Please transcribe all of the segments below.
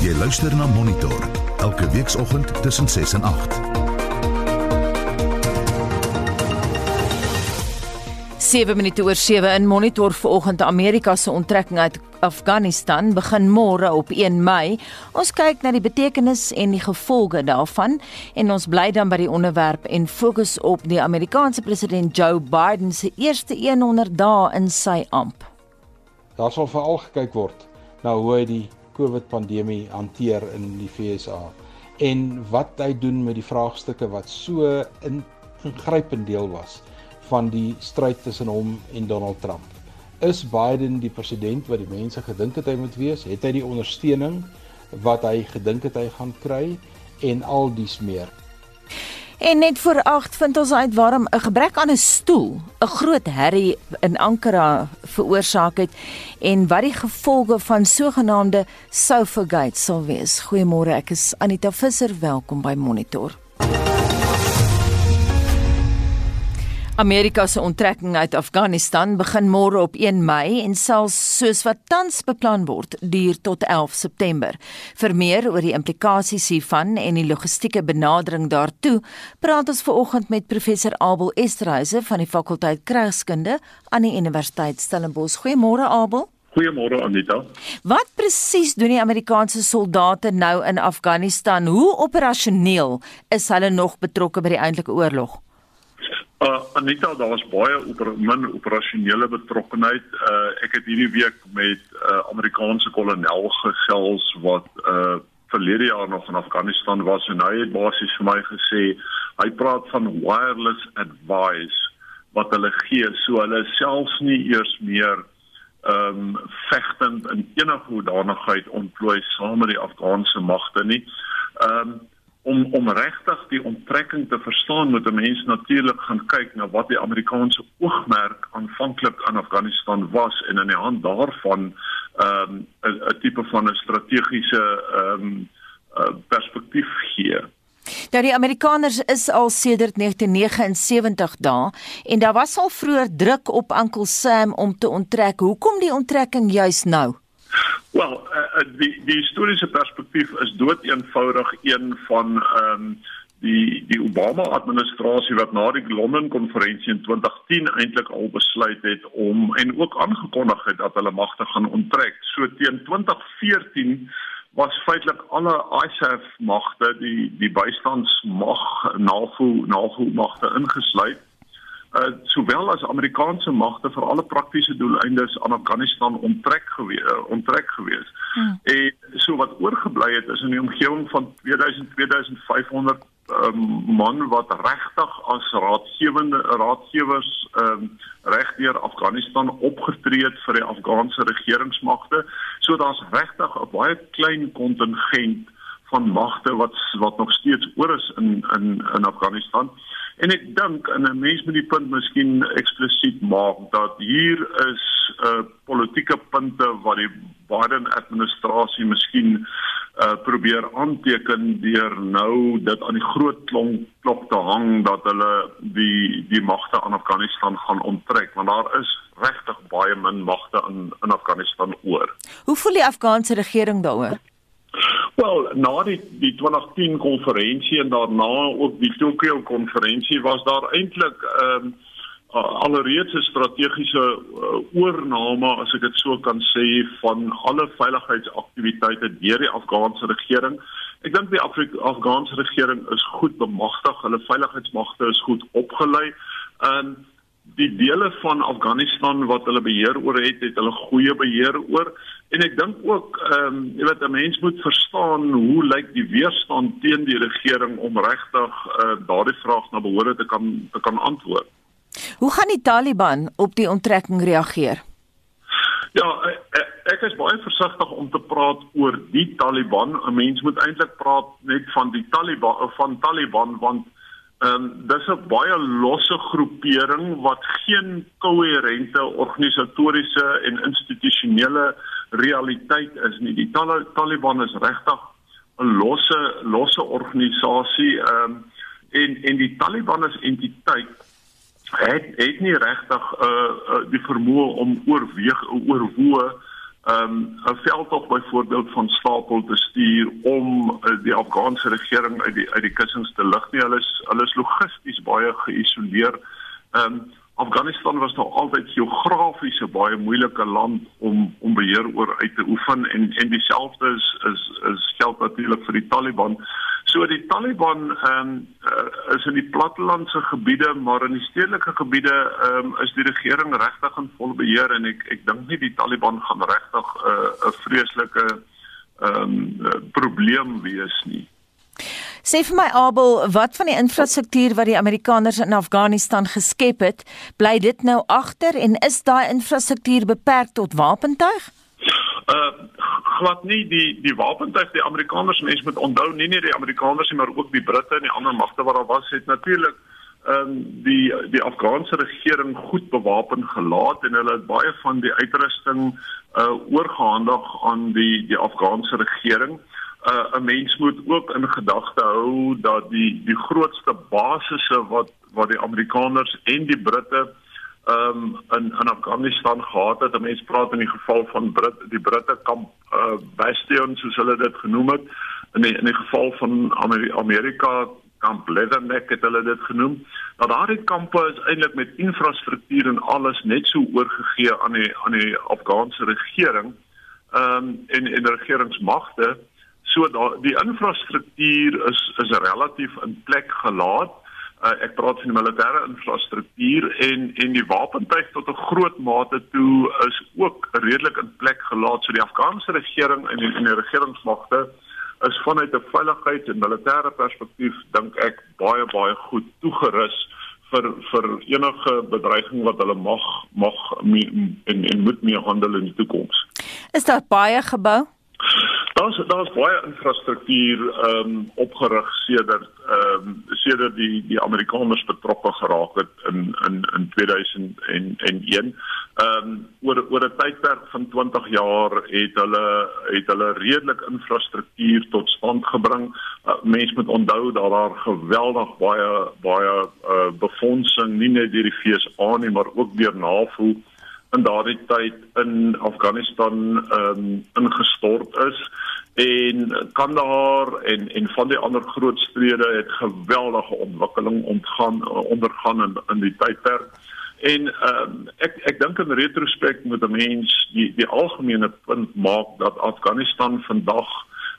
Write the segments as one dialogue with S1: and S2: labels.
S1: Jy luister na Monitor elke weekoggend tussen 6 en 8.
S2: 7 minute oor 7 in Monitor vanoggend Amerika se onttrekking uit Afghanistan begin môre op 1 Mei. Ons kyk na die betekenis en die gevolge daarvan en ons bly dan by die onderwerp en fokus op die Amerikaanse president Joe Biden se eerste 100 dae in sy amp.
S3: Daar sal veral gekyk word na hoe hy die COVID-pandemie hanteer in die FSA en wat hy doen met die vraagstukke wat so ingrypend deel was van die stryd tussen hom en Donald Trump. Is Biden die president wat die mense gedink het hy moet wees? Het hy die ondersteuning wat hy gedink het hy gaan kry en al dies meer?
S2: En net voor 8 vind ons uit waarom 'n gebrek aan 'n stoel 'n groot herrie in Ankara veroorsaak het en wat die gevolge van sogenaamde Sofagate sal wees. Goeiemôre, ek is Anita Visser, welkom by Monitor. Amerika se onttrekking uit Afghanistan begin môre op 1 Mei en sal soos wat tans beplan word duur tot 11 September. Vir meer oor die implikasies hiervan en die logistieke benadering daartoe, praat ons veraloggend met professor Abel Esterhuise van die fakulteit Krygskunde aan die Universiteit Stellenbosch. Goeiemôre Abel.
S4: Goeiemôre Anita.
S2: Wat presies doen die Amerikaanse soldate nou in Afghanistan? Hoe operasioneel is hulle nog betrokke by die eintlike oorlog?
S4: Uh Anita, daar was baie oper, min operasionele betrokkenheid. Uh ek het hierdie week met 'n uh, Amerikaanse kolonel gesels wat uh verlede jaar nog in Afghanistan was en hy het basies vir my gesê hy praat van wireless advice wat hulle gee so hulle selfs nie eers meer ehm um, vegtend in enige hoedanigheid ontplooi saam met die Afghaanse magte nie. Ehm um, om om regtig die onttrekking te verstaan moet 'n mens natuurlik gaan kyk na wat die Amerikaanse oogmerk aanvanklik aan Afghanistan was en in die hand daarvan ehm um, 'n tipe van 'n strategiese ehm um, uh, perspektief gee.
S2: Nou die Amerikaners is al sedert 1979 daar en daar was al vroeër druk op Uncle Sam om te onttrek. Hoekom die onttrekking juis nou?
S4: Wel, uh, die die historiese perspektief is dood eenvoudig een van ehm um, die die Obama administrasie wat na die Londen konferensie in 2010 eintlik al besluit het om en ook aangekondig het dat hulle magte gaan onttrek. So teen 2014 was feitelik alle ISAF magte die die bystandsmag NAVO NAVO magte ingesluit uh sowel as Amerikaanse magte vir alle praktiese doeleindes aan Afghanistan onttrek gewees uh, onttrek gewees. Hmm. En so wat oorgebly het is in die omgewing van 2000 2500 um, man wat regtig as raadgewende raadgewers um, regdeur Afghanistan opgetree het vir die Afghaanse regeringsmagte. So daar's regtig 'n baie klein kontingent van magte wat wat nog steeds oor is in in in Afghanistan. En ek dink en 'n mens moet die punt miskien eksplisiet maak dat hier is 'n uh, politieke punte wat die Biden administrasie miskien uh, probeer aanteken deur nou dit aan die groot klok klok te hang dat hulle die die magte aan Afghanistan gaan onttrek want daar is regtig baie min magte in in Afghanistan oor.
S2: Hoe voel die Afghaanse regering daaroor?
S4: Wel, na die die 2010 konferensie en daarna ook die Tokyo konferensie was daar eintlik ehm um, alreeds 'n strategiese uh, oorneem as ek dit so kan sê van alle veiligheidsaktiwiteite deur die Afghaanse regering. Ek dink die Afri Afghaanse regering is goed bemagtig, hulle veiligheidsmagte is goed opgelei. En die dele van Afghanistan wat hulle beheer oor het, het hulle goeie beheer oor en ek dink ook ehm um, jy weet 'n mens moet verstaan hoe lyk die weerstand teen die regering om regtig uh, daardie vraag na behoore te kan te kan antwoord.
S2: Hoe gaan die Taliban op die onttrekking reageer?
S4: Ja, ek, ek is baie versigtig om te praat oor die Taliban. 'n Mens moet eintlik praat net van die Taliban van Taliban want Ehm um, dis 'n baie losse groepering wat geen koherente organisatoriese en institusionele realiteit is nie. Die Tal Taliban is regtig 'n losse losse organisasie ehm um, en en die Taliban as entiteit het het nie regtig uh, uh die vermoë om oorweeg oorwoe um, 'n veldtog byvoorbeeld van stapel te stuur om uh, die Afghaanse regering uit die uit die kussings te lig nie. Hulle is hulle is logisties baie geïsoleer. Ehm um, Afghanistan was nog altyd geografies 'n baie moeilike land om om beheer oor uit te oefen en en dieselfde is is is geld natuurlik vir die Taliban. So die Taliban ehm um, uh, is in die plattelandse gebiede, maar in die stedelike gebiede ehm um, is die regering regtig in volle beheer en ek ek dink nie die Taliban gaan regtig eh, 'n uh, vreeslike ehm um, probleem wees nie.
S2: Sê vir my Abel, wat van die infrastruktuur wat die Amerikaners in Afghanistan geskep het, bly dit nou agter en is daai infrastruktuur beperk tot wapentuig?
S4: Uh glad nie die die wapentuig die Amerikaners mense moet onthou nie net die Amerikaners nie maar ook die Britte en die ander magte wat daar was het natuurlik ehm um, die die Afghaanse regering goed bewapen gelaat en hulle het baie van die uitrusting uh oorgehandig aan die die Afghaanse regering. Uh, 'n mens moet ook in gedagte hou dat die die grootste basisse wat wat die Amerikaners en die Britte ehm um, in in Afghanistan gehad het, mense praat in die geval van Brit die Britte kamp uh, Bastion soos hulle dit genoem het in die, in die geval van Ameri Amerika kamp Leatherneck het hulle dit genoem. Nou daardie kampe is eintlik met infrastruktuur en alles net so oorgegee aan die aan die Afghaanse regering ehm um, en en regeringsmagte So da die infrastruktuur is is relatief in plek gelaat. Uh, ek praat van die militêre infrastruktuur en en die wapentuig tot 'n groot mate toe is ook redelik in plek gelaat. So die Afghaanse regering en die, en die regeringsmagte is vanuit 'n veiligheid en militêre perspektief dink ek baie baie goed toegerus vir vir enige bedreiging wat hulle mag mag mee, en en moet mee handel in die toekoms.
S2: Is daar baie gebou?
S4: Daar's daar's baie infrastruktuur ehm um, opgerig sedert ehm um, sedert die die Amerikaners betrokke geraak het in in in 2001. Ehm um, oor oor 'n tydperk van 20 jaar het hulle het hulle redelik infrastruktuur tot stand gebring. Uh, Mense moet onthou dat daar geweldig baie baie uh, befondsing nie net deur die FSA nie, maar ook deur NAVO in daardie tyd in Afghanistan ehm um, ingestort is en Kandahar en en van die ander groot strede het geweldige ontwikkeling ontgaan ondergaan in in die tydperk. En ehm um, ek ek dink in retrospek moet 'n mens die die algemene punt maak dat Afghanistan vandag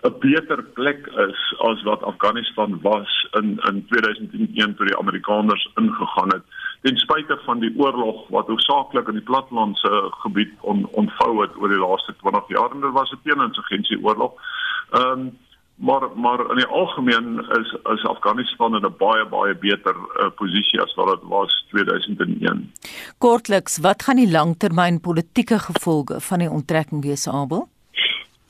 S4: 'n beter plek is as wat Afghanistan was in in 2001 toe die Amerikaners ingegaan het ten spyte van die oorlog wat hoofsaaklik in die plattelandse gebied on, ontvou het oor die laaste 20 jaar en dit was 'n teeninsurgensie oorlog. Ehm um, maar maar in die algemeen is is Afghanistan in 'n baie baie beter uh, posisie as wat dit was 2001.
S2: Kortliks, wat gaan die langtermyn politieke gevolge van die onttrekking wees, Abel?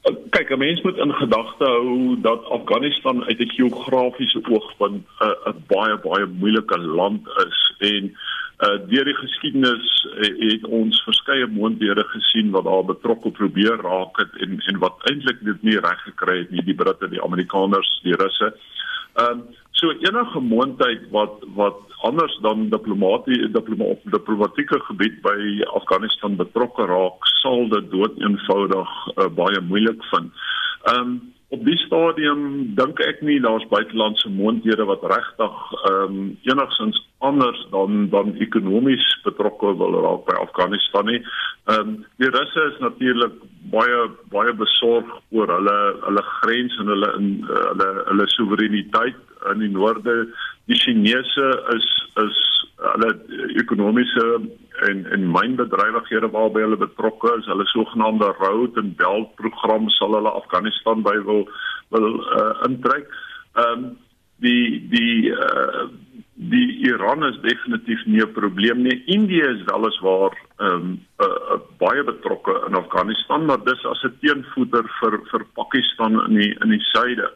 S4: Kyk, 'n mens moet in gedagte hou dat Afghanistan uit 'n geografiese oogpunt 'n uh, baie baie moeilike land is en uh, deur die geskiedenis uh, het ons verskeie moondhede gesien wat daar betrokke probeer raak het en en wat eintlik dit nie reg gekry het nie die Britte, die Amerikaners, die Russe. Ehm um, so enige moontlikheid wat wat anders dan diplomatie diplomatieke gebied by Afghanistan betrokke raak, sal dit dood eenvoudig uh, baie moeilik vind. Ehm um, op die stadium dink ek nie daar's buitelandse moondhede wat regtig ehm um, enigsins anders dan dan ekonomies betrokke wil raak by Afghanistan nie. Ehm um, die Russe is natuurlik baie baie besorg oor hulle hulle grens en hulle in uh, hulle hulle soewereiniteit in die noorde. Die Chinese is is hulle ekonomiese en en mynbedrywighede waarby hulle betrokke is. Hulle sogenaamde Road and Belt program sal hulle Afghanistan by wil wil uh, intrek. Ehm um, die die uh, die Iran is definitief nie 'n probleem nie. Indië is weliswaar ehm um, uh, uh, baie betrokke in Afghanistan, maar dis as 'n teenvoeter vir vir Pakistan in die in die suide.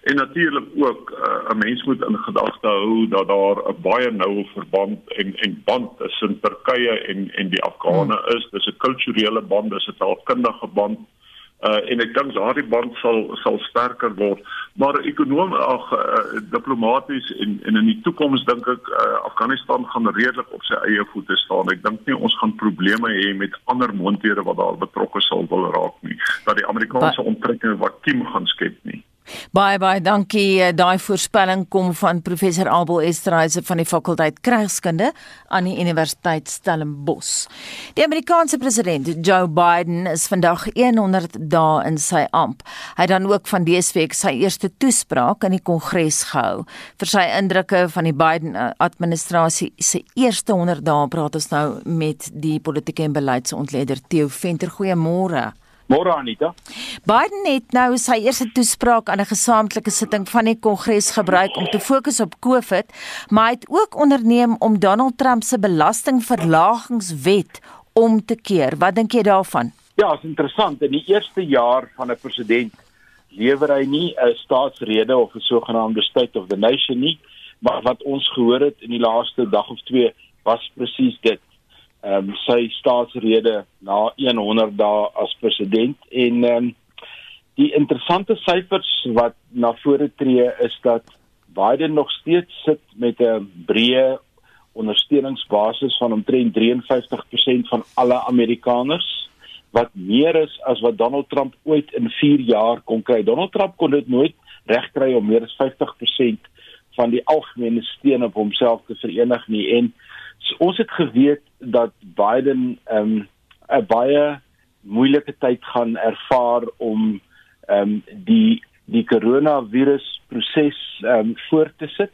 S4: En natuurlik ook uh, 'n uh, mens moet in gedagte hou dat daar 'n baie noue verband en en band tussen Turkye en en die Afghane hmm. is. Dis 'n kulturele band, dis 'n taalkundige band. Uh en ek dink daardie band sal sal sterker word. Maar ekonom ag uh, diplomaties en en in die toekoms dink ek uh, Afghanistan gaan redelik op sy eie voete staan. Ek dink nie ons gaan probleme hê met ander mondhede wat daar betrokke sal wil raak nie. Dat die Amerikaanse onttrekking wat kiem gaan skep nie.
S2: Baie baie dankie. Eh, daai voorspelling kom van professor Abel Esterhuise van die fakulteit Krygskunde aan die Universiteit Stellenbosch. Die Amerikaanse president Joe Biden is vandag 100 dae in sy amp. Hy het dan ook van dese week sy eerste toespraak in die Kongres gehou. Vir sy indrukke van die Biden administrasie se eerste 100 dae praat ons nou met die politieke en beleidsontleder Theo Venter. Goeiemôre.
S5: Môre Anita.
S2: Biden het nou sy eerste toespraak aan 'n gesamentlike sitting van die Kongres gebruik om te fokus op COVID, maar hy het ook onderneem om Donald Trump se belastingverlagingswet om te keer. Wat dink jy daarvan?
S5: Ja, is interessant. In die eerste jaar van 'n president lewer hy nie 'n staatsrede of 'n sogenaamde state of the nation nie, maar wat ons gehoor het in die laaste dag of twee was presies dit ehm um, sy staatsrede na 100 dae as president en ehm um, die interessante syfers wat na vore tree is dat Biden nog steeds sit met 'n breë ondersteuningsbasis van omtrent 53% van alle Amerikaners wat meer is as wat Donald Trump ooit in 4 jaar kon kry. Donald Trump kon dit nooit regkry om meer as 50% van die algemene steun op homself te verenig nie en ons het geweet dat Biden ehm um, 'n baie moeilike tyd gaan ervaar om ehm um, die die koronavirus proses ehm um, voort te sit.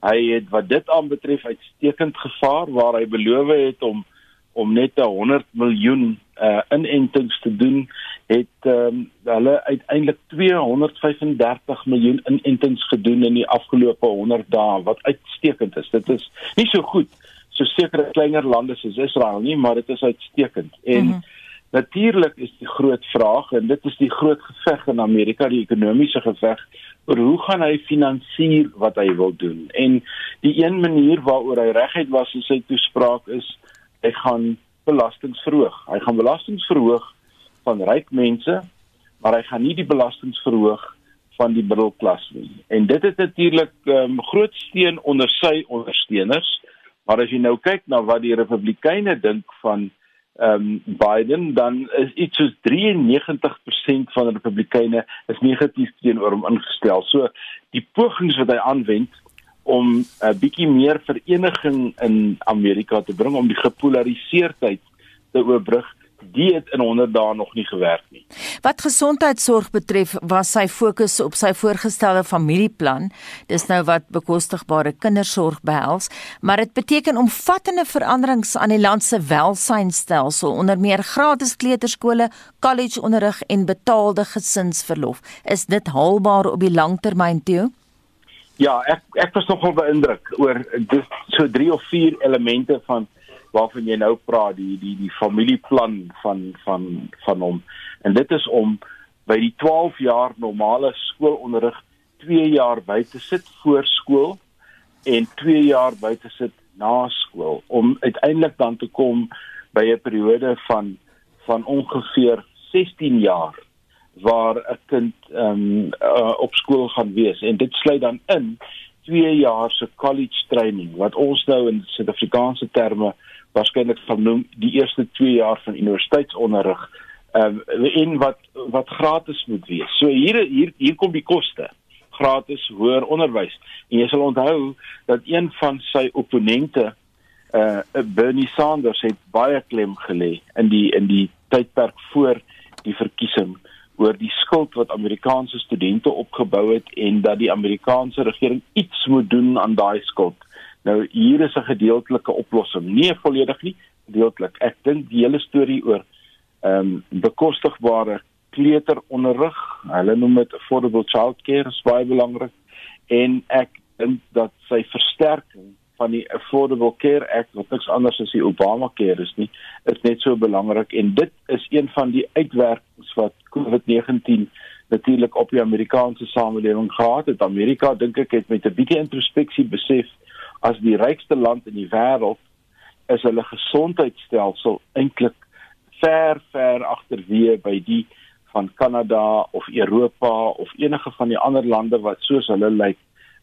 S5: Hy het wat dit aanbetref uitstekend gevaar waar hy beloof het om om net 100 miljoen uh inentings te doen het um, hulle uiteindelik 235 miljoen inentings gedoen in die afgelope 100 dae wat uitstekend is. Dit is nie so goed so sekere kleiner lande soos Israel nie, maar dit is uitstekend. En mm -hmm. natuurlik is die groot vraag en dit is die groot geveg in Amerika, die ekonomiese geveg oor hoe gaan hy finansier wat hy wil doen. En die een manier waaroor hy reguit was in sy toespraak is hy gaan belastings verhoog. Hy gaan belastings verhoog van ryk mense, maar hy gaan nie die belastings verhoog van die middelklas nie. En dit het natuurlik um, groot steun onder sy ondersteuners. Maar as jy nou kyk na wat die Republikeine dink van ehm um, Biden, dan is iets soos 93% van Republikeine is negatief teenoor hom ingestel. So die pogings wat hy aanwend om 'n uh, bietjie meer vereniging in Amerika te bring om die gepolariseerdheid te oorbrug, die het in 100 dae nog nie gewerk nie.
S2: Wat gesondheidsorg betref, was sy fokus op sy voorgestelde familieplan. Dis nou wat bekostigbare kindersorg behels, maar dit beteken omvattende veranderings aan die land se welsynsstelsel, onder meer gratis kleuterskole, collegeonderrig en betaalde gesinsverlof. Is dit haalbaar op die langtermyn toe?
S5: Ja, ek ek was nogal beïndruk oor dis so 3 of 4 elemente van waarvan jy nou praat die die die familieplan van van van hom. En dit is om by die 12 jaar normale skoolonderrig 2 jaar by te sit voor skool en 2 jaar by te sit na skool. Om uiteindelik dan te kom by 'n periode van van ongeveer 16 jaar waar 'n kind um, uh, op skool gaan wees. En dit sluit dan in 2 jaar se college training wat ons nou in Suid-Afrikaanse terme waarskynlik van noem die eerste 2 jaar van universiteitsonderrig ehm uh, en wat wat gratis moet wees. So hier hier hier kom die koste gratis hoër onderwys. En jy sal onthou dat een van sy opponente uh Bernie Sanders het baie klem gelê in die in die tydperk voor die verkiesing oor die skuld wat Amerikaanse studente opgebou het en dat die Amerikaanse regering iets moet doen aan daai skuld. Nou hier is 'n gedeeltelike oplossing, nie volledig nie, gedeeltelik. Ek dink die hele storie oor ehm um, bekostigbare kleuteronderrig, hulle noem dit affordable childcare, is baie belangrik en ek dink dat sy versterking van die Affordable Care Act wat niks anders as die Obamacare is nie, is net so belangrik en dit is een van die uitwerkings wat COVID-19 natuurlik op die Amerikaanse samelewing gehad het. Amerika dink ek het met 'n bietjie introspeksie besef as die rykste land in die wêreld is hulle gesondheidstelsel eintlik ver ver agterweë by die van Kanada of Europa of enige van die ander lande wat soos hulle lyk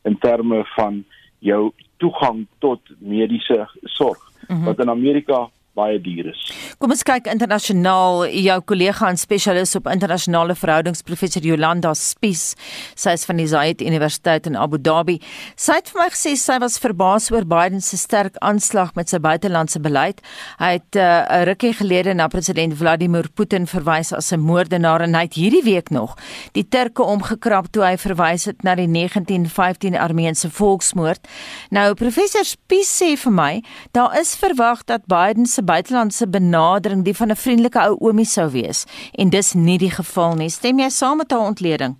S5: in terme van jou toegang tot mediese sorg mm -hmm. wat in Amerika baie duur is.
S2: Kom ons kyk internasionaal. Jou kollega en spesialis op internasionale verhoudings, professor Jolanda Spies, sy is van die Zayed Universiteit in Abu Dhabi. Sy het vir my gesê sy was verbaas oor Biden se sterk aanslag met sy buitelandse beleid. Hy het uh, 'n rukkie gelede na president Vladimir Putin verwys as 'n moordenaar en hy het hierdie week nog die Turke omgekrap toe hy verwys het na die 1915 Armeense volksmoord. Nou professor Spies sê vir my, daar is verwag dat Biden se buitelandse benadering die van 'n vriendelike ou oomie sou wees en dis nie die geval nie. Stem jy saam met haar ontleding?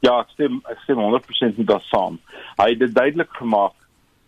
S5: Ja, ek stem ek stem 100% met haar saam. Hy het dit duidelik gemaak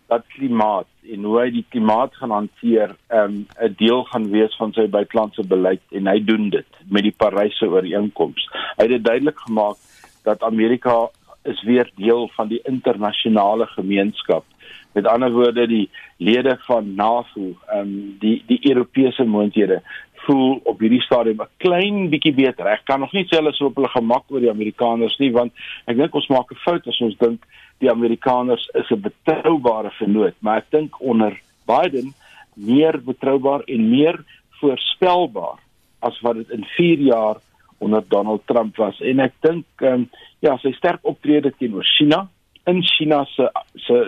S5: dat klimaat en hoe hy die klimaat gaan hanteer, ehm, 'n um, deel gaan wees van sy buitelandse beleid en hy doen dit met die Paryse ooreenkoms. Hy het dit duidelik gemaak dat Amerika is weer deel van die internasionale gemeenskap met ander woorde die lede van NAVO, ehm um, die die Europese moondhede voel op hierdie stadium 'n klein bietjie beter. Ek kan nog nie sê hulle is op hulle gemak oor die Amerikaners nie want ek dink ons maak 'n fout as ons dink die Amerikaners is 'n betroubare vennoot, maar ek dink onder Biden meer betroubaar en meer voorspelbaar as wat dit in 4 jaar onder Donald Trump was en ek dink um, ja, sy sterk optrede teenoor China in China se se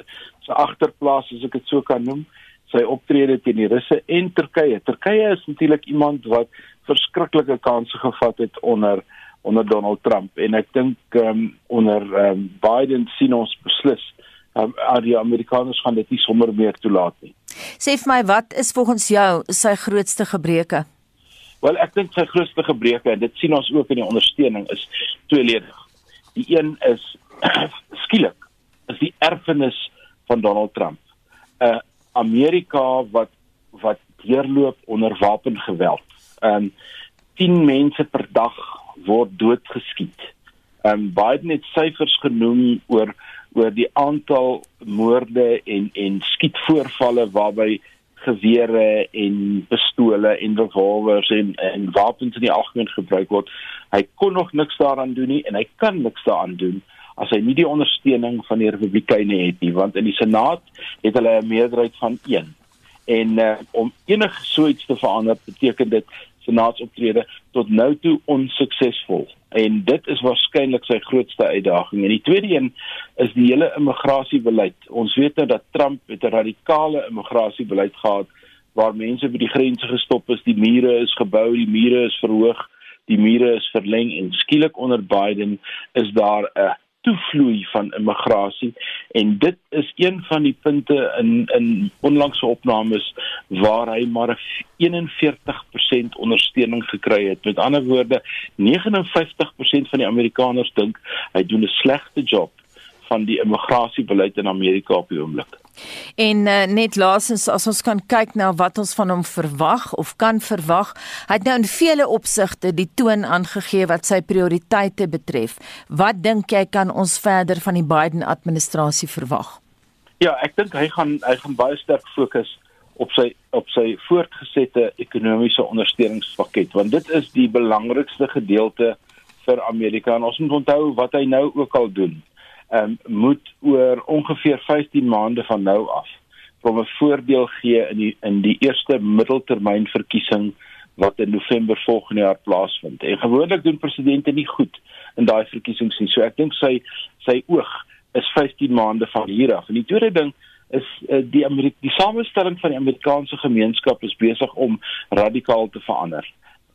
S5: se agterplaas as ek dit so kan noem sy optrede teen die Russe en Turkye. Turkye is natuurlik iemand wat verskriklike kansse gevat het onder onder Donald Trump en ek dink um, onder um, Biden sien ons beslis um, die Amerikaners gaan dit nie sommer meer toelaat nie.
S2: Sê vir my wat is volgens jou sy grootste gebreke?
S5: Wel ek dink sy grootste gebreke en dit sien ons ook in die ondersteuning is tweeledig. Die een is skielik is die erfenis van Donald Trump. 'n uh, Amerika wat wat deurloop onder wapengeweld. Um 10 mense per dag word doodgeskiet. Um Biden het syfers genoem oor oor die aantal moorde en en skietvoorvalle waarby gewere en pistole en revolvers en en wapens in die algemeen gebruik word. Hy kon nog niks daaraan doen nie en hy kan niks daaraan doen as hy nie die ondersteuning van die Republikeine het nie want in die Senaat het hulle 'n meerderheid van 1 en uh, om enige so iets te verander beteken dit Senaatsoptrede tot nou toe onsuksesvol. En dit is waarskynlik sy grootste uitdaging. En die tweede een is die hele immigrasiebeleid. Ons weet nou dat Trump het 'n radikale immigrasiebeleid gehad waar mense by die grense gestop is die mure is gebou die mure is verhoog die mure is verleng en skielik onder Biden is daar 'n toevloei van immigrasie en dit is een van die punte in in onlangse opnames waar hy maar 41% ondersteuning gekry het. Met ander woorde, 59% van die Amerikaners dink hy doen 'n slegte job van die immigrasiebeleid in Amerika op die oomblik.
S2: En uh, net laasens as ons kan kyk na wat ons van hom verwag of kan verwag, hy het nou in vele opsigte die toon aangegee wat sy prioriteite betref. Wat dink jy kan ons verder van die Biden administrasie verwag?
S5: Ja, ek dink hy gaan hy gaan baie sterk fokus op sy op sy voortgesette ekonomiese ondersteuningspakket want dit is die belangrikste gedeelte vir Amerika en ons moet onthou wat hy nou ook al doen um, moet oor ongeveer 15 maande van nou af van 'n voordeel gee in die in die eerste middeltermynverkiesing wat in November volgende jaar plaasvind. En gewoonlik doen presidente nie goed in daai verkiesings nie. So ek dink sy sy oog is 15 maande van hier af. En die tweede ding is uh, die Amerika die samestelling van die Amerikaanse gemeenskap is besig om radikaal te verander.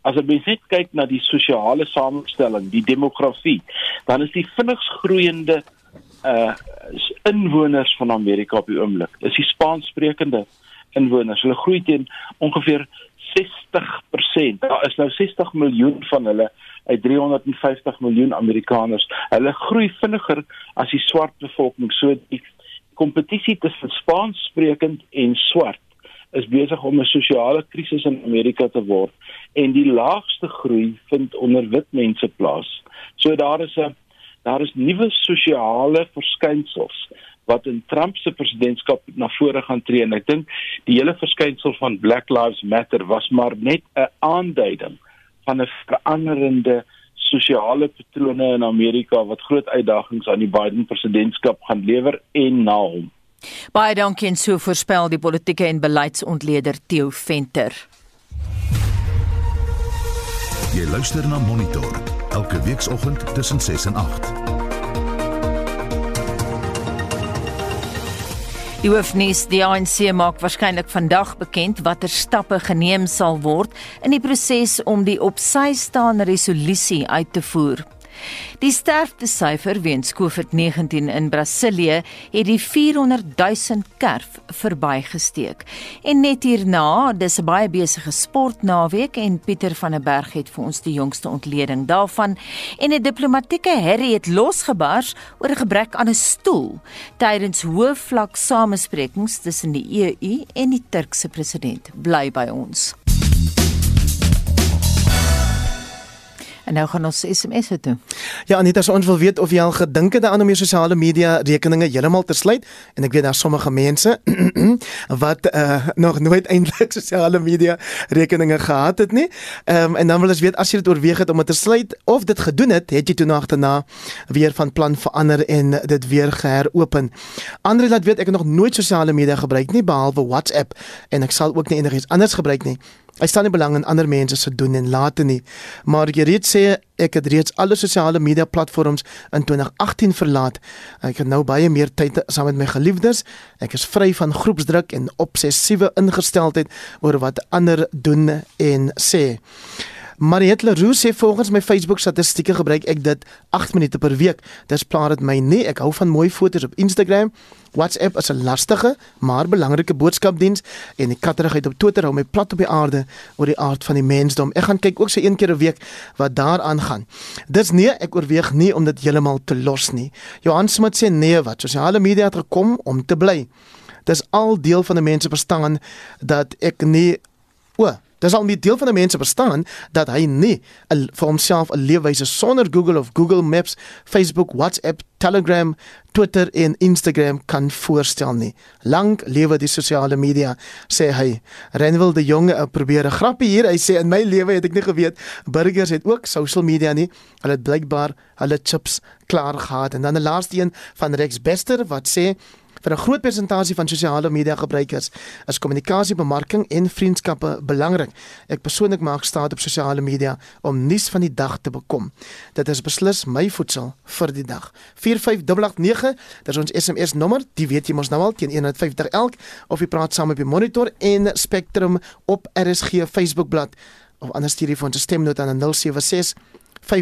S5: As jy net kyk na die sosiale samestelling, die demografie, dan is die vinnigs groeiende uh inwoners van Amerika op die oomblik. Dis die Spaanssprekende inwoners. Hulle groei teen ongeveer 60%. Daar is nou 60 miljoen van hulle uit 350 miljoen Amerikaners. Hulle groei vinniger as die swart bevolking. So die kompetisie tussen Spaanssprekend en swart is besig om 'n sosiale krisis in Amerika te word en die laagste groei vind onder wit mense plaas. So daar is 'n daar is nuwe sosiale verskynsels wat in Trump se presidentskap na vore gaan tree en ek dink die hele verskynsel van Black Lives Matter was maar net 'n aanduiding van 'n veranderende sosiale patrone in Amerika wat groot uitdagings aan die Biden presidentskap gaan lewer en na hom.
S2: Baie dankie en so voorspel die politieke en beleidsontleder Theo Venter.
S1: Jy luister na Monitor elke weekoggend tussen 6 en 8.
S2: Die hoofnuus die ANC maak waarskynlik vandag bekend watter stappe geneem sal word in die proses om die op sy staande resolusie uit te voer. Die sterftesyfer weens COVID-19 in Brasilië het die 400 000 kerf verbygesteek. En net hierna, dis 'n baie besige sportnaweek en Pieter van der Berg het vir ons die jongste ontleding daarvan en 'n diplomatieke herrie het losgebars oor 'n gebrek aan 'n stoel tydens hoë vlak samesprekings tussen die EU en die Turkse president. Bly by ons. En nou gaan ons SMS toe.
S6: Ja, Anita, so ons wil weet of jy al gedink het aan om jou sosiale media rekeninge heeltemal te sluit en ek weet daar sommige mense wat uh, nog nooit eintlik sosiale media rekeninge gehad het nie. Ehm um, en dan wil ons weet as jy dit oorweeg het om dit te sluit of dit gedoen het, het jy toe nagterna weer van plan verander en dit weer geheropen. Andre laat weet ek het nog nooit sosiale media gebruik nie behalwe WhatsApp en ek sal ook nie enigiets anders gebruik nie. Ek staan nie belang in ander mense se doen en late nie. Maar jy reeds sê ek het reeds alle sosiale media platforms in 2018 verlaat. Ek het nou baie meer tyd saam met my geliefdes. Ek is vry van groepsdruk en obsessiewe ingesteldheid oor wat ander doen en sê. Mariette Leroux sê volgens my Facebook statistieke gebruik ek dit 8 minute per week. Dis plaas dit my nie. Ek hou van mooi foto's op Instagram. WhatsApp is 'n lastige maar belangrike boodskapdiens en die katterigheid op Twitter hou my plat op die aarde oor die aard van die mensdom. Ek gaan kyk ook so een keer 'n week wat daaraan gaan. Dis nee, ek oorweeg nie om dit heeltemal te los nie. Johan Smit sê nee, wat sosiale media het gekom om te bly. Dis al deel van 'n mens se bestaan dat ek nie o Dit sal nie deel van die mense verstaan dat hy nie vir homself 'n leefwyse sonder Google of Google Maps, Facebook, WhatsApp, Telegram, Twitter en Instagram kan voorstel nie. Lank lewe die sosiale media, sê hy. Renwil die jonge uh, probeer 'n grappie hier. Hy sê in my lewe het ek nie geweet burgers het ook social media nie. Hulle het blykbaar hulle chips klaar gehad. En dan 'n laaste een van Rex Bester wat sê Vir 'n groot persentasie van sosiale media gebruikers is kommunikasie, bemarking en vriendskappe belangrik. Ek persoonlik maak staat op sosiale media om nuus van die dag te bekom. Dit is beslis my voedsel vir die dag. 45889, dit is ons SMS nommer. Die weet jy mos nou al teen 150 elk of jy praat saam op die monitor en Spectrum op RSG Facebookblad of anders stuur jy vir ons stemnota aan 076 5366961.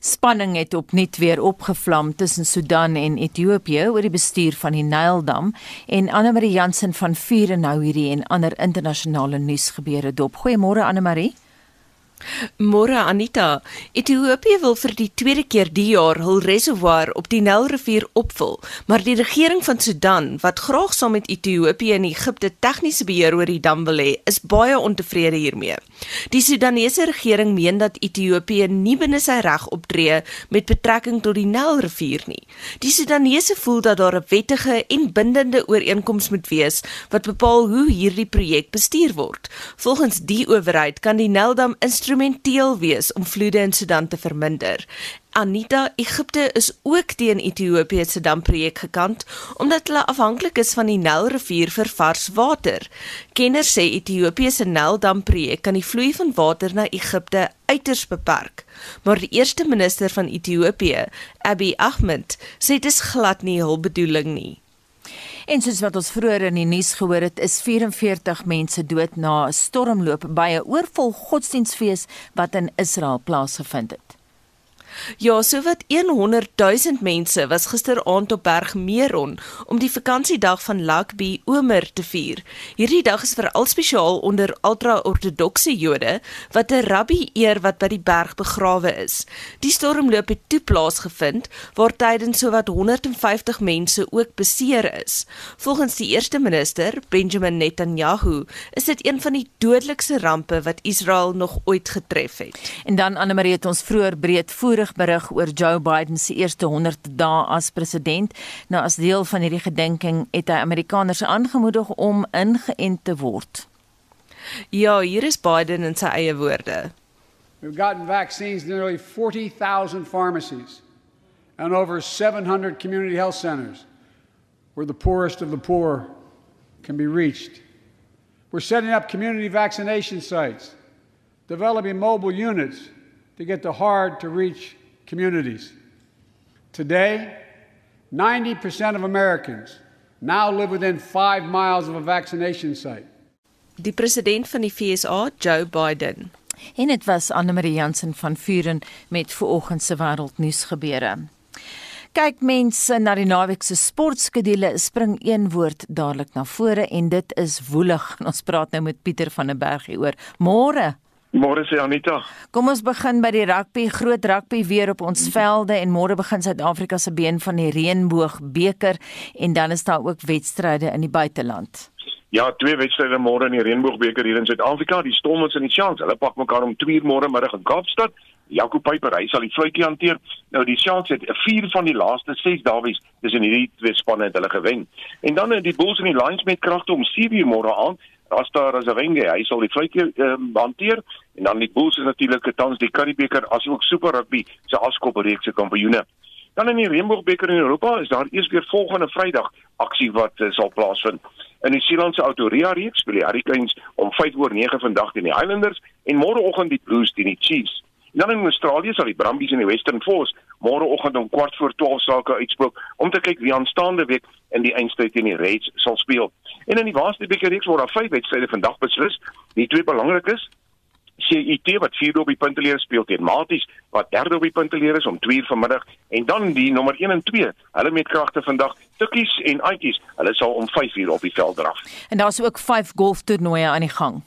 S2: Spanning het opnuut weer opgevlam tussen Sudan en Ethiopië oor die bestuur van die Nyldam en Anne Marie Jansen van Vuren nou hierdie en ander internasionale nuusgebeure dop. Goeiemôre Anne Marie.
S7: Môre Anita, Ethiopië wil vir die tweede keer die jaar hul reservoir op die Nylrivier opvul, maar die regering van Sudan, wat graag saam met Ethiopië en Egipte tegniese beheer oor die dam wil hê, is baie ontevrede hiermee. Die Sudanese regering meen dat Ethiopië nie binne sy reg optree met betrekking tot die Nylrivier nie. Die Sudanese voel dat daar 'n wettige en bindende ooreenkoms moet wees wat bepaal hoe hierdie projek bestuur word. Volgens die owerheid kan die Nyldam instrumenteel wees om vloede in Sudan te verminder. Anita, Egipte is ook teen Ethiopië se damprojek gekant omdat hulle afhanklik is van die Nylrivier vir vars water. Kenners sê Ethiopië se Nyldamprojek kan die vloei van water na Egipte uiters beperk. Maar die eerste minister van Ethiopië, Abiy Ahmed, sê dit is glad nie hul bedoeling nie.
S2: En soos wat ons vroeër in die nuus gehoor het, is 44 mense dood na 'n stormloop by 'n oorvol godsdienstfees wat in Israel plaasgevind het.
S7: Ja, sowat 100 000 mense was gisteraand op Berg Meron om die vakansiedag van Lakbi Omer te vier. Hierdie dag is veral spesiaal onder ultra-ortodokse Jode wat 'n rabbi eer wat by die berg begrawe is. Die stormloop het toe plaasgevind waar tydens sowat 150 mense ook beseer is. Volgens die eerste minister, Benjamin Netanyahu, is dit een van die dodelikste rampe wat Israel nog ooit getref het.
S2: En dan Anne Marie het ons vroeër breedvoerig berig oor Joe Biden se eerste 100 dae as president. Nou as deel van hierdie gedenking het hy Amerikaners aangemoedig om ingeënt te word.
S7: Ja, hier is Biden in sy eie woorde.
S8: We've gotten vaccines to nearly 40,000 pharmacies and over 700 community health centers where the poorest of the poor can be reached. We're setting up community vaccination sites, developing mobile units to get to hard to reach communities. Today, 90% of Americans now live within five miles of a vaccination site.
S7: Die president van die FSA, Joe Biden.
S2: En dit was Anne Marie Jansen van Vuren met vanoggend se wêreldnuus gebeure. Kyk mense na die naweek se sportskedule, spring een woord dadelik na vore en dit is woelig. Ons praat nou met Pieter van der Berg hieroor. Môre
S9: Môre sê Anita.
S2: Kom ons begin by die rugby, groot rugby weer op ons velde en môre begin Suid-Afrika se been van die Reënboog beker en dan is daar ook wedstryde in die buiteland.
S9: Ja, twee wedstryde môre in die Reënboogbeker hier in Suid-Afrika. Die Stormers en die Sharks, hulle pak mekaar om 2 uur môre middag in Kaapstad. Jaco Piper, hy sal die fluitjie hanteer. Nou die Sharks het 4 van die laaste 6 dawies tussen hierdie twee spanne het hulle gewen. En dan die Bulls en die Lions met kragte om 7 uur môre aan. Rasta Razavenge, hy sal die fluitjie um, hanteer en dan die Bulls is natuurlik tans die Curriebeker asook Super Rugby se afskoppereeks se kampioene. Dan in die Reënboogbeker in Europa is daar eers weer volgende Vrydag aksie wat uh, sal plaasvind. In die Seelandse Autoria reeks speel die Hurricanes om 5 oor 9 vandag teen die Highlanders en môreoggend die Blues teen die Chiefs. En dan in Australië sal die Brumbies en die Western Force môreoggend om kwart voor 12 sake uitspook om te kyk wie aanstaande week in die eindstryd teen die Reds sal speel. En in die Waaste beker reeks word daar 5 wedstryde vandag beslis. Die twee belangrikes CIT wat 4 op die punteleer speel teen Maties wat 3 op die punteleer is om 2 uur vanmiddag en dan die nommer 1 en 2 hulle met kragte vandag Tukkies en Aitjies hulle sal om 5 uur op die veld draf.
S2: En daar's ook 5 golftoernooie aan die gang.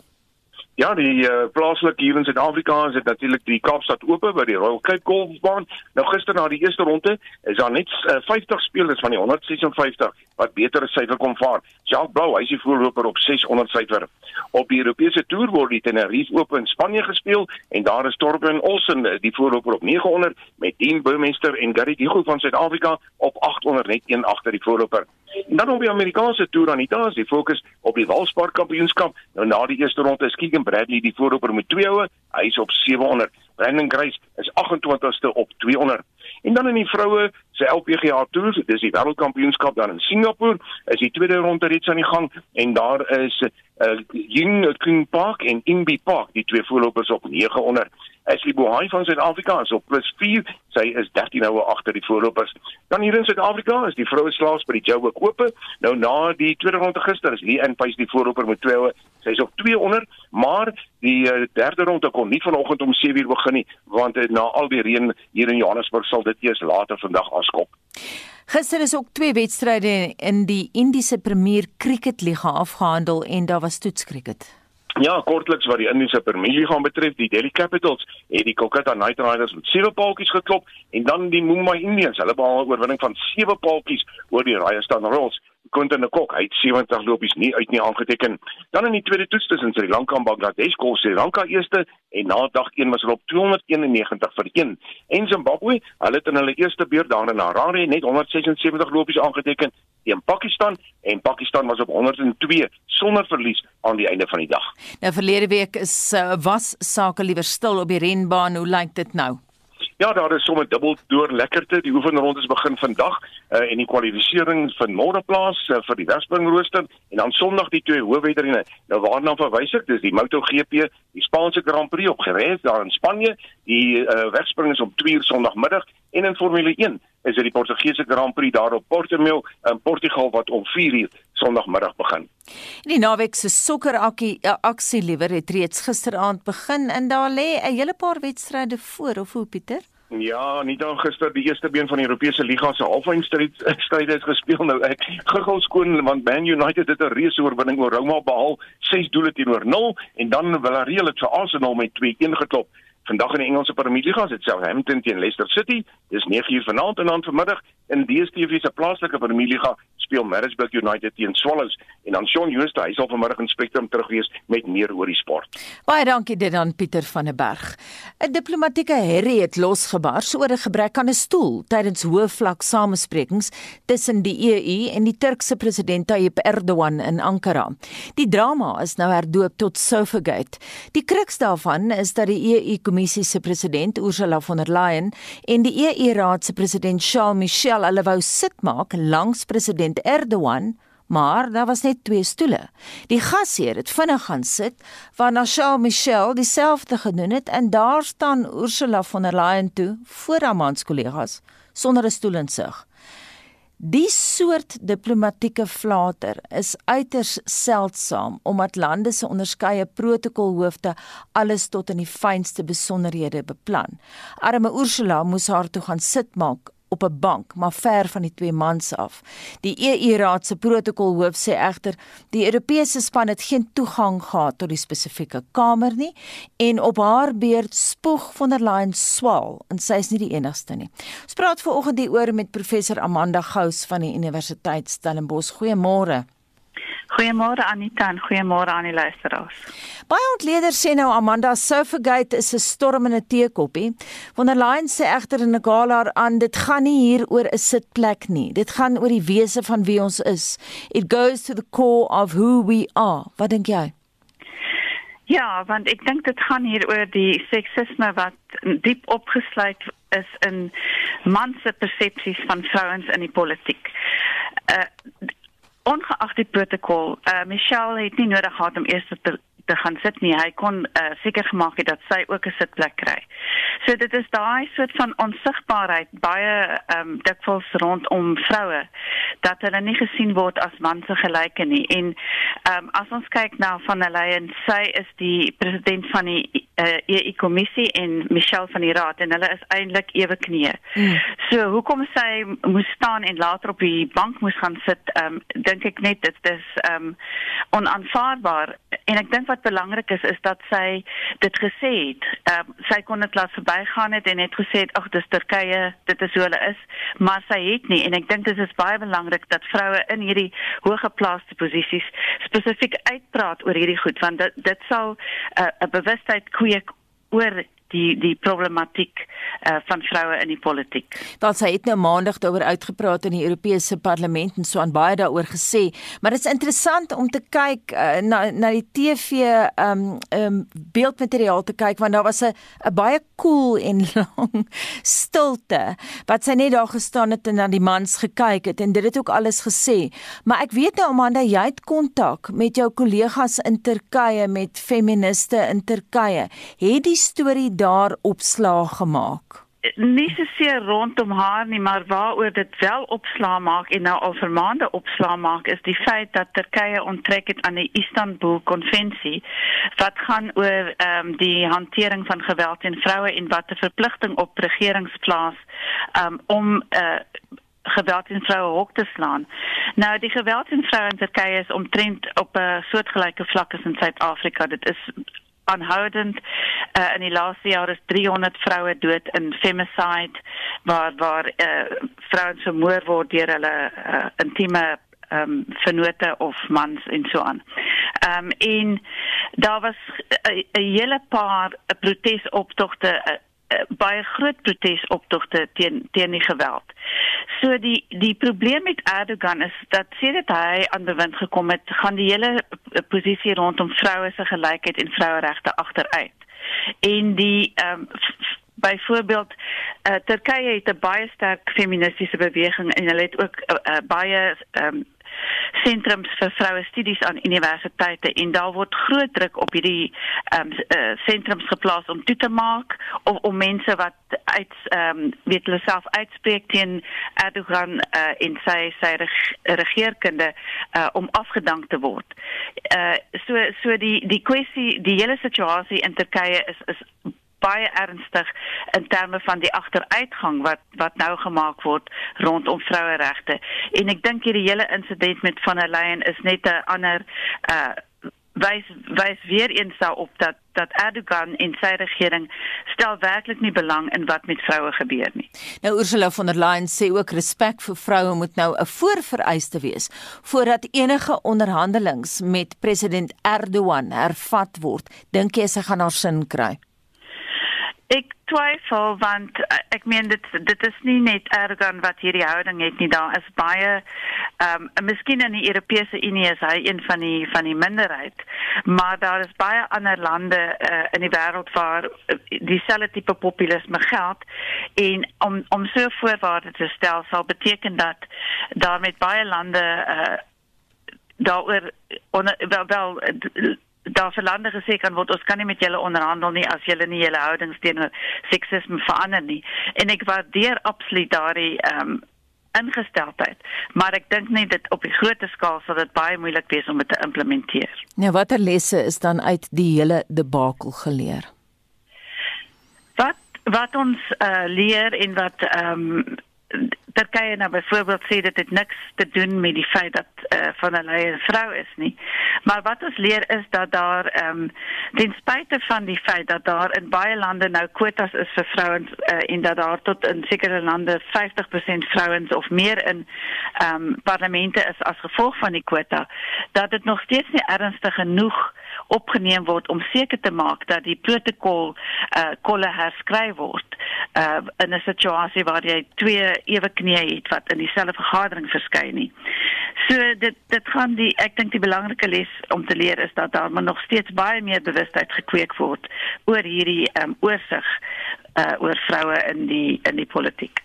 S9: Ja, die uh, plaaslik hier in Suid-Afrika is dit natuurlik die Kaapstad Ope by die Royal Cape Golfbaan. Nou gister na die eerste ronde is daar net uh, 50 spelers van die 156 wat beter syfer kom vaar. Jacques Blou, hy is die voorloper op 600 syfer. Op die Europese toer word die Tenerife Ope in Spanje gespeel en daar is Torben Olsen die voorloper op 900 met Dean Burmester en Gary Diego van Suid-Afrika op 800 net een agter die voorloper. En dan op die Amerikaanse toer aan Italia is die fokus op die Walspar Kampioenskap. Nou na die eerste ronde is Keegan Bradley die voorloper met 2 houe. Hy is op 700. Brandon Grace is 28ste op 200. En dan in die vroue se LPGA toer, dis die wêreldkampioenskap daar in Singapore, is die tweede ronde reeds aan die gang en daar is uh Ying King Park en Ingbi Park, die twee voorlopers op 900. Ashley Bohai van Suid-Afrika is op plus 4. Sy is 13 houe agter die voorlopers. Dan hier in Suid-Afrika is die vroue slaas by die Joburg Ope. Nou na die tweede ronde gister is Lee Anpace die voorloper met 2 houe. Sy is op 200, maar die uh, derde ronde kon nie vanoggend om 7:00 begin nie, want uh, na al die reën hier in Johannesburg sal dit eers later vandag afskop.
S2: Gister is ook twee wedstryde in die Indiese Premier Cricket Liga afgehandel en daar was toetskriket.
S9: Ja, kortliks wat die Indiese Premier Liga betref, die Delhi Capitals het die Kolkata Knight Riders met 7 paaltjies geklop en dan die Mumbai Indians, hulle behaal 'n oorwinning van 7 paaltjies oor die Rajasthan Royals. Quinton de Kock, hy het 70 lopies nie uit nie aangeteken. Dan in die tweede toets tussen Sri Lanka en Bangladesh, kom Sri Lanka eerste en na dag 1 was hulle op 291 vir 1. En Zimbabwe, hulle het in hulle eerste beurt daar in Harare net 176 lopies aangeteken teen Pakistan en Pakistan was op 102 sonder verlies aan die einde van die dag.
S2: Nou verlede week is uh, was sake liewer stil op die renbaan. Hoe lyk dit nou?
S9: Ja, daar is sommer dubbel deur lekkerte. Die oefenrondes begin vandag uh, en die kwalifikasie van môre plaas uh, vir die Wesspringrooster en dan Sondag die twee hoofwedrenne. Nou waarna verwys ek? Dis die MotoGP, die Spaanse Grand Prix op Jerez daar in Spanje. Die uh, Wesspring is om 2:00 Sondagmiddag en in Formule 1 is dit die Portugese Grand Prix daar op Portimao in Portugal wat om 4:00 Sondagmiddag begin.
S2: Die naweek se sokkeraksie aksie liewer het reeds gisteraand begin en daar lê 'n hele paar wedstryde voor of hoe Pieter?
S9: Ja, nie dan gister die eerste been van die Europese Liga se halffinale stryde is gespeel nou ek giggel skoon want Man United het 'n reuse oorwinning oor Roma behaal 6 doele teenoor 0 en dan Villarreal het vir Arsenal met 2-1 geklop. Vandag in die Engelse Premier League is dit Southampton teen Leicester City. Dis 9uur vanaand en dan vanmiddag in DStv se plaaslike Premier League speel Maritzburg United teen Swallows en dan Shaun Jooste hy sal vanmiddag in Spectrum terug wees met meer oor die sport.
S2: Baie dankie dit aan Pieter van der Berg. 'n Diplomatieke herrie het losgebars oor 'n gebrek aan 'n stoel tydens hoë vlak samesprekings tussen die EU en die Turkse president Tayyip Erdogan in Ankara. Die drama is nou herdoop tot Sofagate. Die kruks daarvan is dat die EU Kommissie se president Ursula von der Leyen en die EU-raad se president Charles Michel hulle wou sit maak langs president Erdogan maar daar was net twee stoele. Die gasheer het vinnig gaan sit waarna Charles Michel dieselfde gedoen het en daar staan Ursula von der Leyen toe voor haar mans kollegas sonder 'n stoel in sig. Die soort diplomatieke flater is uiters seldsaam omdat lande se onderskeie protokolhoofde alles tot in die fynste besonderhede beplan. Arme Ursula moes haar toe gaan sit maak op 'n bank, maar ver van die twee mans af. Die EU-raad se protokolhoof sê egter die Europese span het geen toegang gehad tot die spesifieke kamer nie en op haar beurt spoeg von der Leyen swaal en sy is nie die enigste nie. Ons praat veraloggend hieroor met professor Amanda Gous van die Universiteit Stellenbosch. Goeiemôre.
S10: Goeiemôre Anita en goeiemôre aan die luisteraars.
S2: Baie ontleeders sê nou Amanda Sofagate is 'n storm in 'n teekoppie. Von der Leyen sê egter in 'n gala aan dit gaan nie hier oor 'n sitplek nie. Dit gaan oor die wese van wie ons is. It goes to the core of who we are. Wat dink jy?
S10: Ja, want ek dink dit gaan hier oor die seksisme wat diep opgesluit is in mans se persepsies van vrouens in die politiek. Uh ongeag die protokol, uh, Michelle het nie nodig gehad om eers te te gaan sit nie. Hy kon uh, seker gemaak het dat sy ook 'n sitplek kry. So dit is daai soort van onsigbaarheid baie ehm um, dikwels rondom vroue dat hulle nie gesien word as manse gelyke nie. En ehm um, as ons kyk na van der Leyen, sy is die president van die uh, eh, EU kommissie en Michelle van die raad en hulle is eintlik ewe knieë. Mm. So hoekom sy moes staan en later op die bank moes gaan sit, ehm um, dink ek net dit is ehm um, onaanvaarbaar en ek dink wat belangrik is is dat sy dit gesê het. Ehm uh, sy kon dit laat verbygaan het en het gesê ag dis Turkye, dit is hoe hulle is, maar sy het nie en ek dink dit is baie belangrik dat vroue in hierdie hoëgeplaaste posisies spesifiek uitpraat oor hierdie goed want dit dit sal eh, 'n uh, bewustheid kweek oor die die problematiek uh, van vroue in die politiek.
S2: Daar sy het nou maandag daaroor uitgepraat in die Europese Parlement en so aan baie daaroor gesê, maar dit is interessant om te kyk uh, na na die TV um um beeldmateriaal te kyk want daar was 'n baie koel cool en lang stilte wat sy net daar gestaan het en na die mans gekyk het en dit het ook alles gesê. Maar ek weet nou Amanda, jy het kontak met jou kollegas in Turkye met feministe in Turkye. Het die storie daar opslaag gemaak?
S10: Nie seker rondom haar nie, maar waaroor dit wel opslaag maak en nou al vir maande opslaag maak is die feit dat Turkye onttrek het aan die Istanbul konvensie wat gaan oor ehm um, die hantering van geweld teen vroue en wat 'n verpligting op regerings plaas um, om uh, geweld teen vroue hok te slaan. Nou die geweld teen vroue in Turkye is omtrent op 'n soortgelyke vlak as in Suid-Afrika. Dit is aanhoudend uh, in die laaste jaar is 300 vroue dood in femicide waar waar uh, vrouens vermoor word deur hulle uh, intieme ehm um, vernote of mans en so aan. Ehm um, en daar was 'n hele paar protesoptogte uh, baie groot protesoptogte teen teen die geweld. So die die probleem met Erdogan is dat sedert hy aan bewind gekom het, gaan die hele posisie rondom vroue se gelykheid en vroueregte agteruit. En die ehm um, byvoorbeeld uh, Turkye het 'n baie sterk feministiese beweging en hulle het ook uh, uh, baie ehm um, sentrums vir vroue studies aan universiteite en daar word groot druk op hierdie ehm um, uh, sentrums geplaas om toe te maak of om mense wat uit ehm um, weet hulle self uitspreek teen Erdogan uh, en sy sy regeerkunde uh, om afgedank te word. Uh so so die die kwessie die hele situasie in Turkye is is baie ernstig in terme van die agteruitgang wat wat nou gemaak word rondom vroueregte. En ek dink hierdie hele insident met van der Leyen is net 'n ander uh wys wys weer eens daarop dat dat Erdogan en sy regering stel werklik nie belang in wat met vroue gebeur nie.
S2: Nou Ursula von der Leyen sê ook respek vir vroue moet nou 'n voorvereiste wees voordat enige onderhandelings met president Erdogan hervat word. Dink jy sy gaan haar sin kry?
S10: Twyfel want eh, ek meen dit dit is nie net Erdogan wat hierdie houding het nie. Daar is baie Ehm um, miskien in die Europese Unie is hy een van die van die minderheid, maar daar is baie ander lande uh, in die wêreld waar uh, dieselfde tipe populisme geld. En om om so voorwaarde te stel sal beteken dat daar met baie lande uh, daaroor wel wel daar vir lande gesê kan word ons kan nie met julle onderhandel nie as julle nie julle houdings teenoor seksisme verander nie en ek waardeer absoluut daardie ehm um, ingesteldheid maar ek dink net dit op die groot skaal sal dit baie moeilik wees om dit te implementeer.
S2: Nou watter lesse is dan uit die hele debakel geleer?
S10: Wat wat ons uh, leer en wat ehm um, Turkye nou byvoorbeeld sê dit het niks te doen met die feit dat uh, van hulle 'n vrou is nie. Maar wat ons leer is dat daar ehm um, ten spyte van die feit dat daar in baie lande nou kwotas is vir vrouens uh, en dat daar tot in sekere lande 50% vrouens of meer in ehm um, parlemente is as gevolg van die kwota, dat dit nog steeds nie ernstig genoeg opgeneem word om seker te maak dat die protokol uh kolle herskryf word uh in 'n situasie waar jy twee ewe knieë het wat in dieselfde vergadering verskyn nie. So dit dit gaan die ek dink die belangrike les om te leer is dat daar maar nog steeds baie meer bewustheid gekweek word oor hierdie um oorsig uh oor vroue in die in die politiek.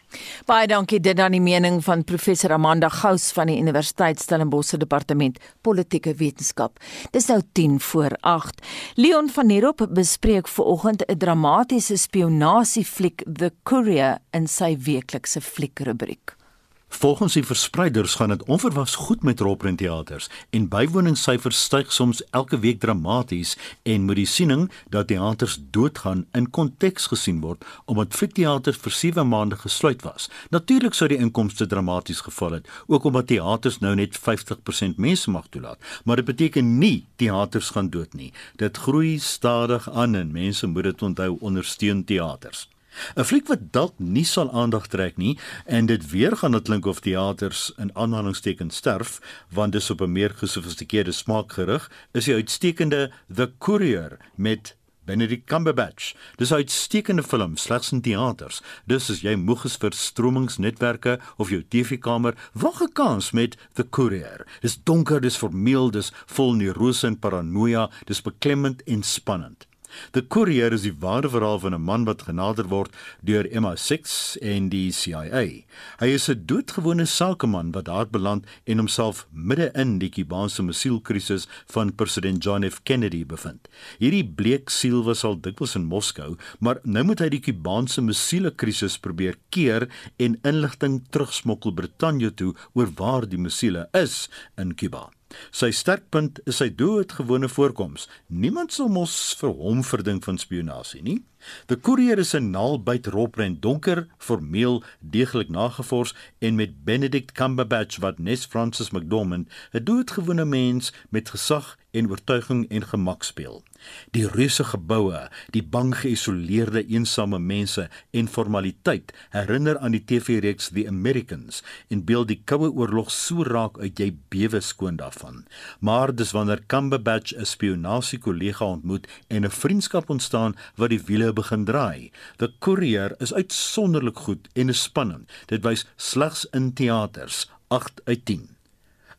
S2: Baie dankie dit dan die mening van professor Amanda Gous van die Universiteit Stellenbosch se departement politieke wetenskap. Dis nou 10 voor 8. Leon van Heerop bespreek vanoggend 'n dramatiese spionasiefliek The Courier in sy weeklikse fliekrubriek.
S11: Volgens die verspreiders gaan dit onverwags goed met Robrent teaters en bywoningssyfers styg soms elke week dramaties en moet die siening dat teaters doodgaan in konteks gesien word omdat fliekteaters vir 7 maande gesluit was. Natuurlik sou die inkomste dramaties geval het ook omdat teaters nou net 50% mense mag toelaat, maar dit beteken nie teaters gaan dood nie. Dit groei stadig aan en mense moet dit onthou ondersteun teaters. 'n Fliek wat dalk nie sal aandag trek nie en dit weer gaan dit klink of teaters in aanhalingstekens sterf want dis op 'n meer gesofistikeerde smaak gerig is die uitstekende The Courier met Benedict Cumberbatch. Dis 'n uitstekende film slegs in teaters. Dis as jy moeg is vir stromingsnetwerke of jou TV-kamer, wag 'n kans met The Courier. Dis donker, dis formeel, dis vol neurose en paranoia, dis beklemmend en spannend. The Courier is die ware verhaal van 'n man wat genader word deur MI6 en die CIA. Hy is 'n doodgewone sakeman wat daar beland en homself midde in die Kubaanse missielkrisis van president John F Kennedy bevind. Hierdie bleek siel was al dikwels in Moskou, maar nou moet hy die Kubaanse missielkrisis probeer keer en inligting terugsmokkel Brittanje toe oor waar die missiele is in Kuba. Sy sterkpunt is sy doodgewone voorkoms. Niemand sal mos vir hom verdink van spionasie nie. Die koerier is 'n naalbyt roprent donker, formeel, deeglik nagevors en met Benedict Cumberbatch wat Nes Francis McDormand, 'n doodgewone mens met gesag en oortuiging en gemak speel. Die reuse geboue, die bang geïsoleerde eensame mense en formaliteit herinner aan die TV-reeks The Americans en beeld die koue oorlog so raak uit jy bewe skoon daarvan. Maar dis wanneer Cumberbatch 'n spionasiekollega ontmoet en 'n vriendskap ontstaan wat die wiele begin draai. The Courier is uitsonderlik goed en is spannend. Dit wys slegs in teaters 8 uit 10.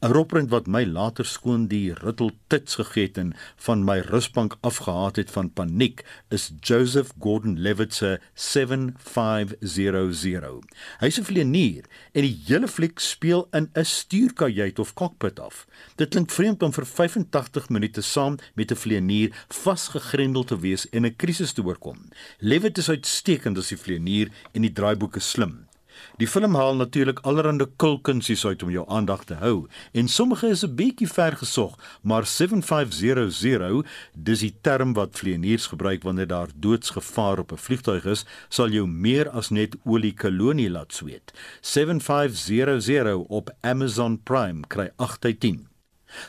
S11: 'n Roprent wat my later skoon die rittel tits gegee het en van my rusbank afgehaat het van paniek is Joseph Gordon-Levitt se 7500. Hy's 'n vlieënier en die hele fliek speel in 'n stuurkajuit of cockpit af. Dit klink vreemd om vir 85 minute saam met 'n vlieënier vasgegrendel te wees en 'n krisis te oorkom. Levitt is uitstekend as die vlieënier en die draaiboeke slim. Die film haal natuurlik allerlei kulkunsies uit om jou aandag te hou en sommige is 'n bietjie ver gesog, maar 7500, dis die term wat vlieëniers gebruik wanneer daar doodsgevaar op 'n vliegtuig is, sal jou meer as net olie kolonie laat sweet. 7500 op Amazon Prime kry 8 uit 10.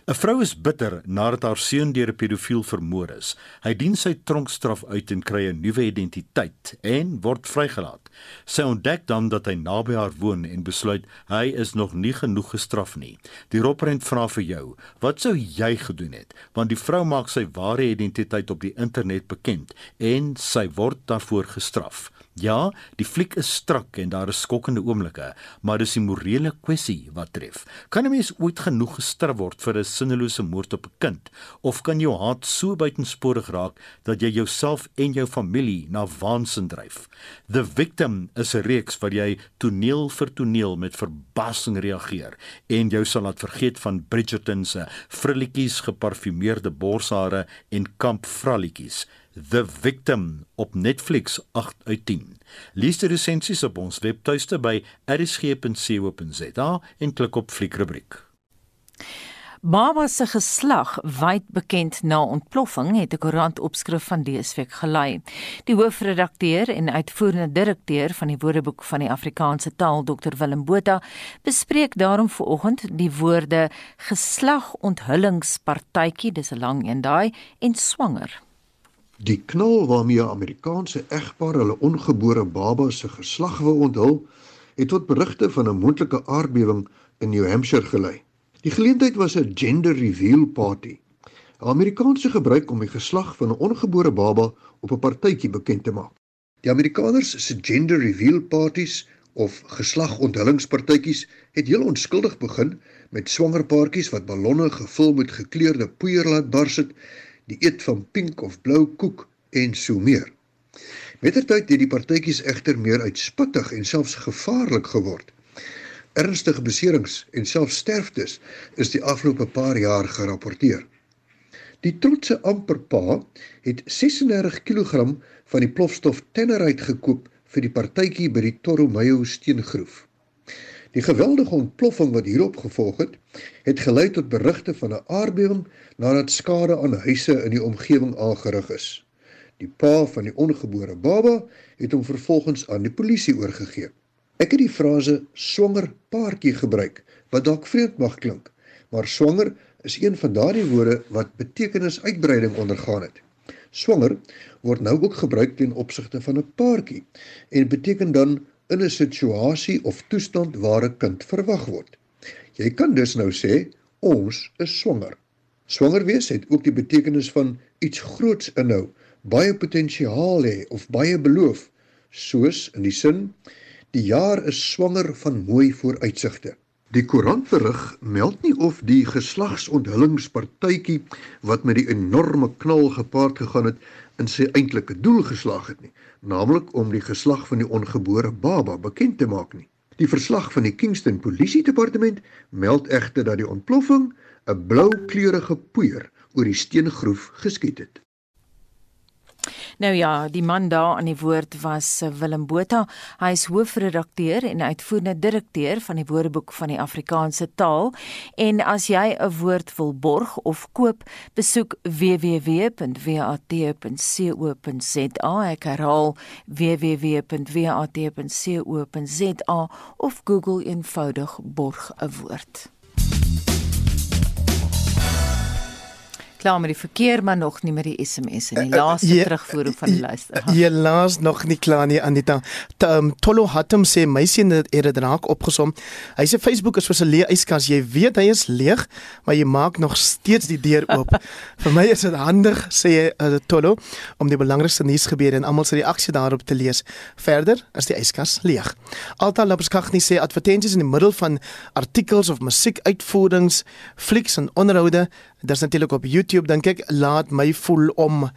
S11: 'n Vrou is bitter nadat haar seun deur 'n pedofiel vermoor is. Hy dien sy tronkstraf uit en kry 'n nuwe identiteit en word vrygelaat. Sy ontdek dan dat hy naby haar woon en besluit hy is nog nie genoeg gestraf nie. Die roprent vra vir jou, wat sou jy gedoen het? Want die vrou maak sy ware identiteit op die internet bekend en sy word daarvoor gestraf. Ja, die fliek is strak en daar is skokkende oomblikke, maar dis die morele kwessie wat tref. Kan 'n mens ooit genoeg gestraf word vir 'n sinnelose moord op 'n kind of kan jou haat so buitensporig raak dat jy jouself en jou familie na waansin dryf? The Victim is 'n reeks waar jy toneel vir toneel met verbasing reageer en jou sal laat vergeet van Bridgerton se frilletjies, geparfumeerde borshare en kampvralletjies. The Victim op Netflix 8 uit 10. Lees die resensies op ons webtuiste by rsg.co.za en klik op fliekrubriek.
S2: Baba se geslag, wyd bekend na ontploffing, het 'n koerantopskrif van dese week gelei. Die hoofredakteur en uitvoerende direkteur van die Woordeboek van die Afrikaanse taal, Dr Willem Botha, bespreek daarom vanoggend die woorde geslagonthullingspartytjie, dis 'n lang een daai, en swanger.
S12: Die knal waarmee 'n Amerikaanse egpaar hulle ongebore baba se geslag wou onthul, het tot berigte van 'n moontlike aardbewing in New Hampshire gelei. Die geleentheid was 'n gender reveal party. 'n Amerikaanse gebruik om die geslag van 'n ongebore baba op 'n partytjie bekend te maak. Die Amerikaners se gender reveal parties of geslagonthullingspartytjies het heel onskuldig begin met swanger paartjies wat ballonne gevul met gekleurde poeier laat bars het die eet van pink of blou koek en so meer. Mettertyd het die partytjies egter meer uitsputtig en selfs gevaarlik geword. Ernstige beserings en selfs sterftes is die afgelope paar jaar gerapporteer. Die trotse amperpa het 36 kg van die plofstof Tannerite gekoop vir die partytjie by die Toromayo steengroef. Die geweldige ontploffing wat hierop gevolg het, het gelei tot berigte van 'n aardbewing nadat skade aan huise in die omgewing aangerig is. Die pa van die ongebore baba het hom vervolgens aan die polisie oorgegee. Ek het die frase swanger paartjie gebruik wat dalk vreemd mag klink, maar swanger is een van daardie woorde wat betekenisuitbreiding ondergaan het. Swanger word nou ook gebruik ten opsigte van 'n paartjie en beteken dan in 'n situasie of toestand waar 'n kind verwag word. Jy kan dus nou sê ons is swanger. Swanger wees het ook die betekenis van iets groots inhou, baie potensiaal hê of baie beloof, soos in die sin die jaar is swanger van mooi vooruitsigte. Die koerantberig meld nie of die geslagsonthullingpartytjie wat met die enorme knal gepaard gegaan het in sy eintlike doel geslaag het nie, naamlik om die geslag van die ongebore baba bekend te maak nie. Die verslag van die Kingston Polisie Departement meld egter dat die ontploffing 'n blou kleurige poeier oor die steengroef geskiet het.
S2: Nou ja, die man daar aan die woord was eh, Willem Botha. Hy is hoofredakteur en uitvoerende direkteur van die Woordeboek van die Afrikaanse taal. En as jy 'n woord wil borg of koop, besoek www.wat.co.za. Ek herhaal www.wat.co.za of Google eenvoudig borg 'n woord. Klaar met die verkeer maar nog nie met die SMS en die uh, laaste uh, terugvoer van die luister.
S6: Jy laas nog nie klaar nie Anita. Um, Tolo Hatem sê my sien dit het dit raak opgesom. Hy sê Facebook is soos 'n leë yskas. Jy weet hy is leeg, maar jy maak nog steeds die deur oop. Vir my is dit handig sê uh, Tolo om die belangrikste nuusgebeure en almal se reaksie daarop te lees. Verder is die yskas leeg. Alta Lapskag nie sê advertensies in die middel van artikels of musiekuitvoerings, flieks en onderhoude Dis natuurlik op YouTube dink ek laat my voel om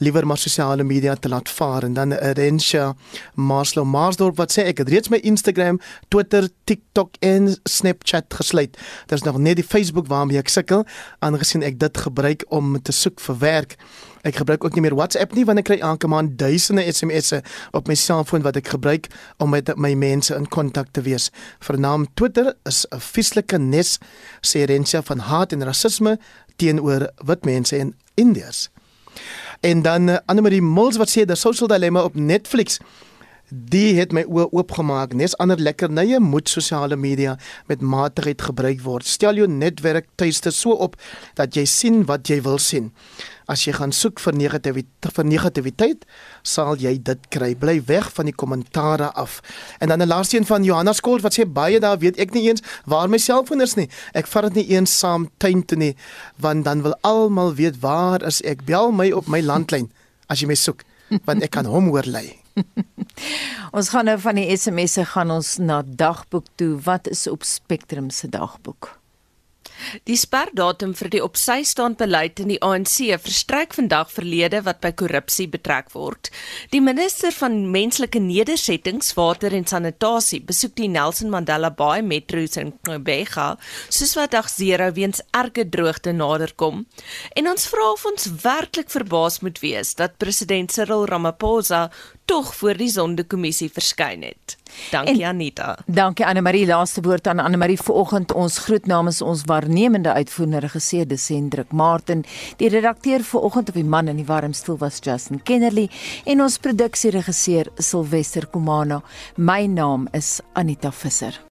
S6: liewer maar sosiale media te laat vaar en dan Rensha Maslow Marsdorp wat sê ek het reeds my Instagram, Twitter, TikTok en Snapchat gesluit. Daar's nog net die Facebook waarmee ek sukkel aangesien ek dit gebruik om te soek vir werk. Ek gebruik ook nie meer WhatsApp nie want ek kry elke maand duisende SMS'e op my selfoon wat ek gebruik om met my mense in kontak te wees. Vernaam Twitter is 'n vieslike nes sê Rensha van haat en rasisme teenoor wit mense in Indiërs. En dan uh, Annelie Muls wat sê The Social Dilemma op Netflix. Die het my oë oopgemaak. Nes ander lekkernye moet sosiale media met matigheid gebruik word. Stel jou netwerk tuiste so op dat jy sien wat jy wil sien. As jy gaan soek vir negativiteit, vir negativiteit, sal jy dit kry. Bly weg van die kommentare af. En dan 'n laaste een van Johanna Skolt wat sê baie daar weet ek nie eens waar my selfoon is nie. Ek vat dit nie eens saam tuin toe nie, want dan wil almal weet waar is ek. Bel my op my landlyn as jy my soek, want ek kan hom hoor lei.
S2: Ons gaan nou van die SMS'e gaan ons na dagboek toe. Wat is op Spectrum se dagboek?
S7: Die sperdatum vir die opsy staan beleid in die ANC verstrek vandag verlede wat by korrupsie betrek word. Die minister van menslike nedersettings, water en sanitasie besoek die Nelson Mandela Bay Metro's in Kobega, soos wat dag 0 weens erge droogte naderkom. En ons vra of ons werklik verbaas moet wees dat president Cyril Ramaphosa tog voor die sondekommissie verskyn het. Dankie en, Anita.
S2: Dankie Anne Marie. Laaste woord aan Anne Marie vanoggend. Ons groet namens ons waarnemende uitvoerende regisseur Desendrik Martin. Die redakteur vanoggend op die man in die warm stoel was Justin Kennerly en ons produksieregisseur Silwester Komana. My naam is Anita Visser.